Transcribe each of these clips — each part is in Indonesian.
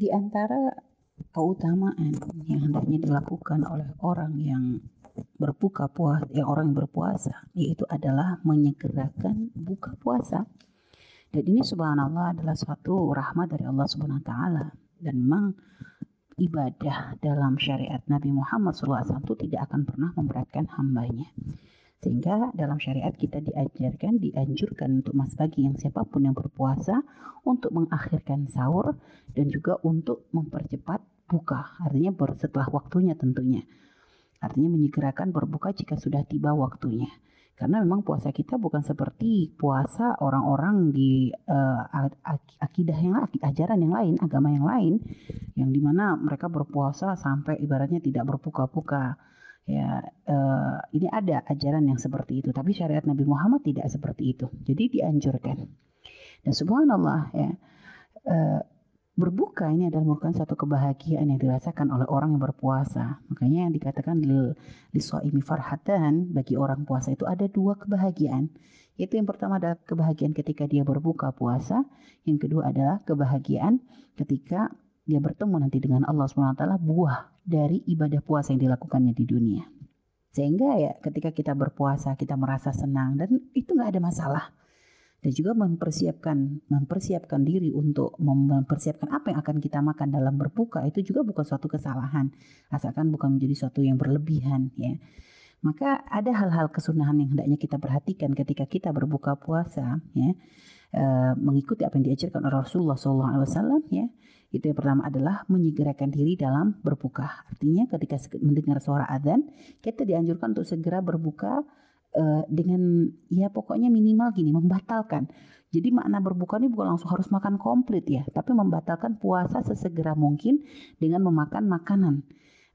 di antara keutamaan yang hendaknya dilakukan oleh orang yang berbuka puasa, yang orang yang berpuasa, yaitu adalah menyegerakan buka puasa. Dan ini subhanallah adalah suatu rahmat dari Allah subhanahu wa ta'ala. Dan memang ibadah dalam syariat Nabi Muhammad SAW itu tidak akan pernah memberatkan hambanya. Sehingga dalam syariat kita diajarkan, dianjurkan untuk mas bagi yang siapa pun yang berpuasa untuk mengakhirkan sahur dan juga untuk mempercepat buka. Artinya setelah waktunya tentunya. Artinya menyegerakan berbuka jika sudah tiba waktunya. Karena memang puasa kita bukan seperti puasa orang-orang di uh, akidah yang ajaran yang lain, agama yang lain, yang di mana mereka berpuasa sampai ibaratnya tidak berbuka-buka. Ya, uh, ini ada ajaran yang seperti itu, tapi syariat Nabi Muhammad tidak seperti itu. Jadi dianjurkan. Dan subhanallah ya. Uh, Berbuka ini adalah merupakan satu kebahagiaan yang dirasakan oleh orang yang berpuasa. Makanya yang dikatakan di soimi farhatan bagi orang puasa itu ada dua kebahagiaan. Yaitu yang pertama adalah kebahagiaan ketika dia berbuka puasa. Yang kedua adalah kebahagiaan ketika dia bertemu nanti dengan Allah SWT buah dari ibadah puasa yang dilakukannya di dunia. Sehingga ya ketika kita berpuasa kita merasa senang dan itu nggak ada masalah. Dan juga mempersiapkan mempersiapkan diri untuk mempersiapkan apa yang akan kita makan dalam berbuka itu juga bukan suatu kesalahan. Asalkan bukan menjadi suatu yang berlebihan ya. Maka ada hal-hal kesunahan yang hendaknya kita perhatikan ketika kita berbuka puasa ya e, mengikuti apa yang diajarkan oleh Rasulullah SAW ya itu yang pertama adalah menyegerakan diri dalam berbuka artinya ketika mendengar suara adzan kita dianjurkan untuk segera berbuka uh, dengan ya pokoknya minimal gini membatalkan. Jadi makna berbuka ini bukan langsung harus makan komplit ya, tapi membatalkan puasa sesegera mungkin dengan memakan makanan.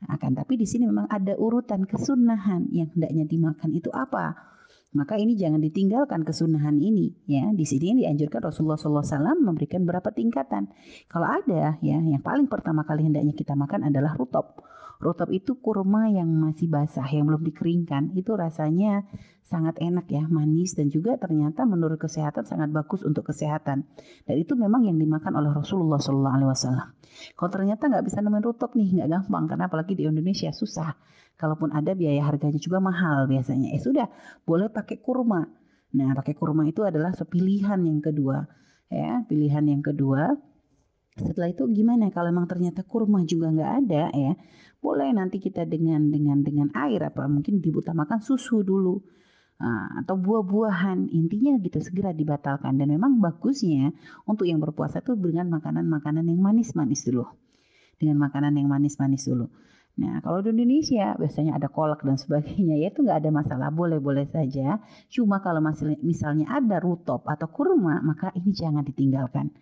Akan tapi di sini memang ada urutan kesunahan yang hendaknya dimakan itu apa? Maka ini jangan ditinggalkan kesunahan ini ya. Di sini dianjurkan Rasulullah SAW memberikan berapa tingkatan. Kalau ada ya, yang paling pertama kali hendaknya kita makan adalah rutop. Rutop itu kurma yang masih basah, yang belum dikeringkan. Itu rasanya sangat enak ya, manis dan juga ternyata menurut kesehatan sangat bagus untuk kesehatan. Dan itu memang yang dimakan oleh Rasulullah SAW. Kalau ternyata nggak bisa nemuin rutop nih, nggak gampang karena apalagi di Indonesia susah. Kalaupun ada biaya harganya juga mahal biasanya. Eh sudah, boleh pakai kurma. Nah, pakai kurma itu adalah pilihan yang kedua. Ya, pilihan yang kedua setelah itu gimana kalau memang ternyata kurma juga nggak ada ya boleh nanti kita dengan dengan dengan air apa mungkin diutamakan susu dulu atau buah-buahan. Intinya gitu segera dibatalkan. Dan memang bagusnya untuk yang berpuasa itu dengan makanan-makanan yang manis-manis dulu. Dengan makanan yang manis-manis dulu. Nah, kalau di Indonesia biasanya ada kolak dan sebagainya, ya itu nggak ada masalah, boleh-boleh saja. Cuma kalau masih misalnya ada rutop atau kurma, maka ini jangan ditinggalkan.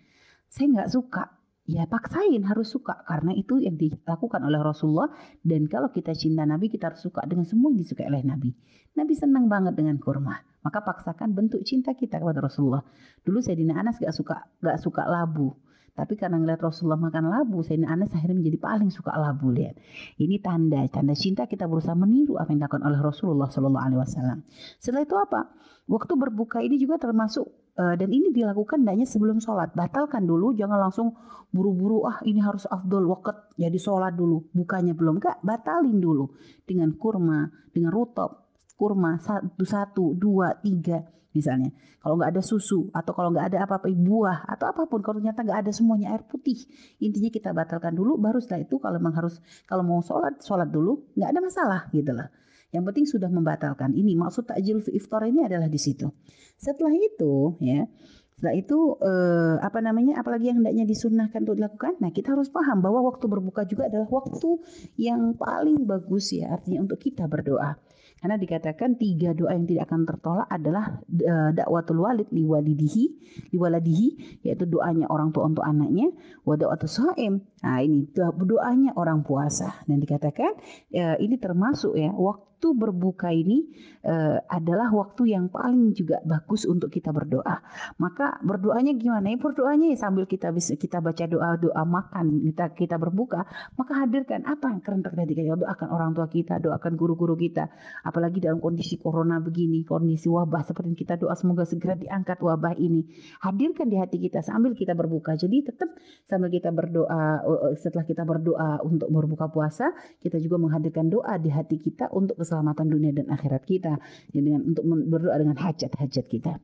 Saya nggak suka ya paksain harus suka karena itu yang dilakukan oleh Rasulullah dan kalau kita cinta Nabi kita harus suka dengan semua yang disukai oleh Nabi. Nabi senang banget dengan kurma, maka paksakan bentuk cinta kita kepada Rasulullah. Dulu Sayyidina Anas gak suka gak suka labu, tapi karena ngeliat Rasulullah makan labu, Sayyidina Anas akhirnya menjadi paling suka labu lihat. Ini tanda tanda cinta kita berusaha meniru apa yang dilakukan oleh Rasulullah Shallallahu Alaihi Wasallam. Setelah itu apa? Waktu berbuka ini juga termasuk Uh, dan ini dilakukan hanya sebelum sholat. Batalkan dulu, jangan langsung buru-buru. Ah ini harus afdol waket, jadi sholat dulu. Bukanya belum, enggak. Batalin dulu dengan kurma, dengan rutop, kurma satu, satu, dua, tiga misalnya. Kalau nggak ada susu atau kalau nggak ada apa-apa buah atau apa pun, kalau ternyata nggak ada semuanya air putih, intinya kita batalkan dulu. Baru setelah itu kalau memang harus kalau mau sholat, sholat dulu, nggak ada masalah gitu lah. Yang penting sudah membatalkan. Ini maksud takjil iftar ini adalah di situ. Setelah itu ya, setelah itu eh, apa namanya apalagi yang hendaknya disunahkan untuk dilakukan. Nah, kita harus paham bahwa waktu berbuka juga adalah waktu yang paling bagus ya artinya untuk kita berdoa. Karena dikatakan tiga doa yang tidak akan tertolak adalah uh, dakwatul walid liwalidihi, liwaladihi, yaitu doanya orang tua untuk anaknya, wa dakwatul shaim. Nah, ini doanya orang puasa dan dikatakan uh, ini termasuk ya waktu waktu berbuka ini uh, adalah waktu yang paling juga bagus untuk kita berdoa. Maka berdoanya gimana? Ya berdoanya ya sambil kita bisa kita baca doa doa makan kita kita berbuka, maka hadirkan apa yang keren terjadi kayak doakan orang tua kita, doakan guru-guru kita. Apalagi dalam kondisi corona begini, kondisi wabah seperti kita doa semoga segera diangkat wabah ini. Hadirkan di hati kita sambil kita berbuka. Jadi tetap sambil kita berdoa uh, setelah kita berdoa untuk berbuka puasa, kita juga menghadirkan doa di hati kita untuk keselamatan dunia dan akhirat kita. Jadi dengan untuk berdoa dengan hajat-hajat kita.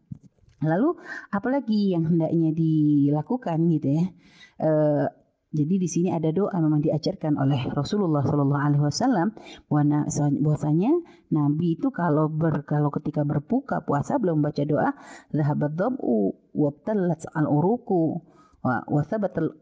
Lalu apalagi yang hendaknya dilakukan gitu ya. E, jadi di sini ada doa memang diajarkan oleh Rasulullah Shallallahu Alaihi Wasallam bahwasanya Nabi itu kalau ber, kalau ketika berbuka puasa belum baca doa zahabat dhabu wabtalat al uruku wa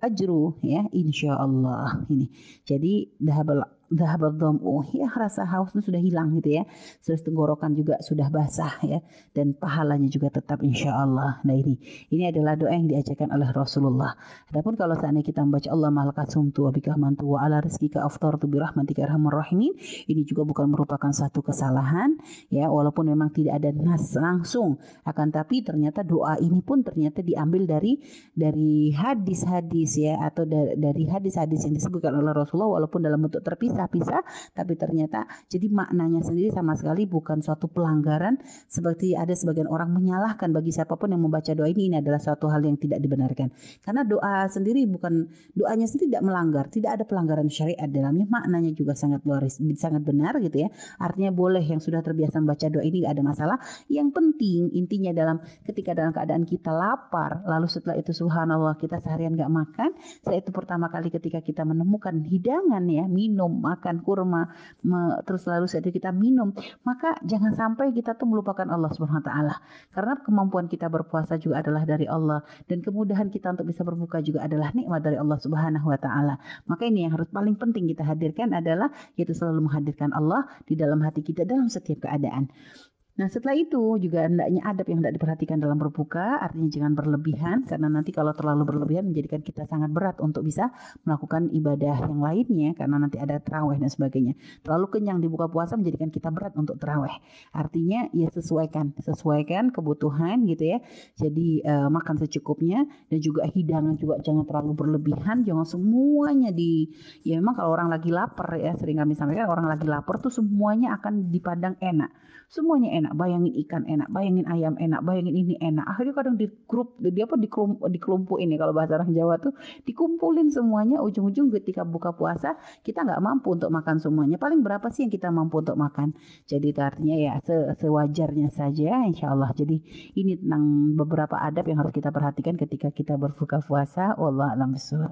ajru ya insya Allah ini jadi dahabal dhahabad dham'u ya rasa hausnya sudah hilang gitu ya. Terus tenggorokan juga sudah basah ya. Dan pahalanya juga tetap insya Allah nah ini ini adalah doa yang diajarkan oleh Rasulullah. Adapun kalau seandainya kita membaca Allah malakasum tu wa mantu wa ala rizkika aftartu bi rahmatika arhamar rahimin ini juga bukan merupakan satu kesalahan ya. Walaupun memang tidak ada nas langsung akan tapi ternyata doa ini pun ternyata diambil dari dari hadis-hadis ya atau dari hadis-hadis yang disebutkan oleh Rasulullah walaupun dalam bentuk terpisah terpisah-pisah tapi ternyata jadi maknanya sendiri sama sekali bukan suatu pelanggaran seperti ada sebagian orang menyalahkan bagi siapa pun yang membaca doa ini ini adalah suatu hal yang tidak dibenarkan. Karena doa sendiri bukan doanya sendiri tidak melanggar tidak ada pelanggaran syariat dalamnya maknanya juga sangat luar sangat benar gitu ya. Artinya boleh yang sudah terbiasa membaca doa ini gak ada masalah. Yang penting intinya dalam ketika dalam keadaan kita lapar lalu setelah itu subhanallah kita seharian gak makan setelah itu pertama kali ketika kita menemukan hidangan ya minum makan kurma, me, terus lalu saat kita minum, maka jangan sampai kita tuh melupakan Allah Subhanahu wa taala. Karena kemampuan kita berpuasa juga adalah dari Allah dan kemudahan kita untuk bisa berbuka juga adalah nikmat dari Allah Subhanahu wa taala. Maka ini yang harus paling penting kita hadirkan adalah yaitu selalu menghadirkan Allah di dalam hati kita dalam setiap keadaan. Nah setelah itu juga hendaknya adab yang tidak diperhatikan dalam berbuka artinya jangan berlebihan karena nanti kalau terlalu berlebihan menjadikan kita sangat berat untuk bisa melakukan ibadah yang lainnya karena nanti ada terawih dan sebagainya. Terlalu kenyang di buka puasa menjadikan kita berat untuk terawih. Artinya ya sesuaikan, sesuaikan kebutuhan gitu ya. Jadi uh, makan secukupnya dan juga hidangan juga jangan terlalu berlebihan, jangan semuanya di ya memang kalau orang lagi lapar ya sering kami sampaikan orang lagi lapar tuh semuanya akan dipandang enak. Semuanya enak enak, bayangin ikan enak, bayangin ayam enak, bayangin ini enak. Akhirnya kadang di grup dia apa di kelompok ini kalau bahasa orang Jawa tuh dikumpulin semuanya ujung-ujung ketika buka puasa kita nggak mampu untuk makan semuanya. Paling berapa sih yang kita mampu untuk makan? Jadi itu artinya ya se sewajarnya saja insya Allah. Jadi ini tentang beberapa adab yang harus kita perhatikan ketika kita berbuka puasa. Allah alam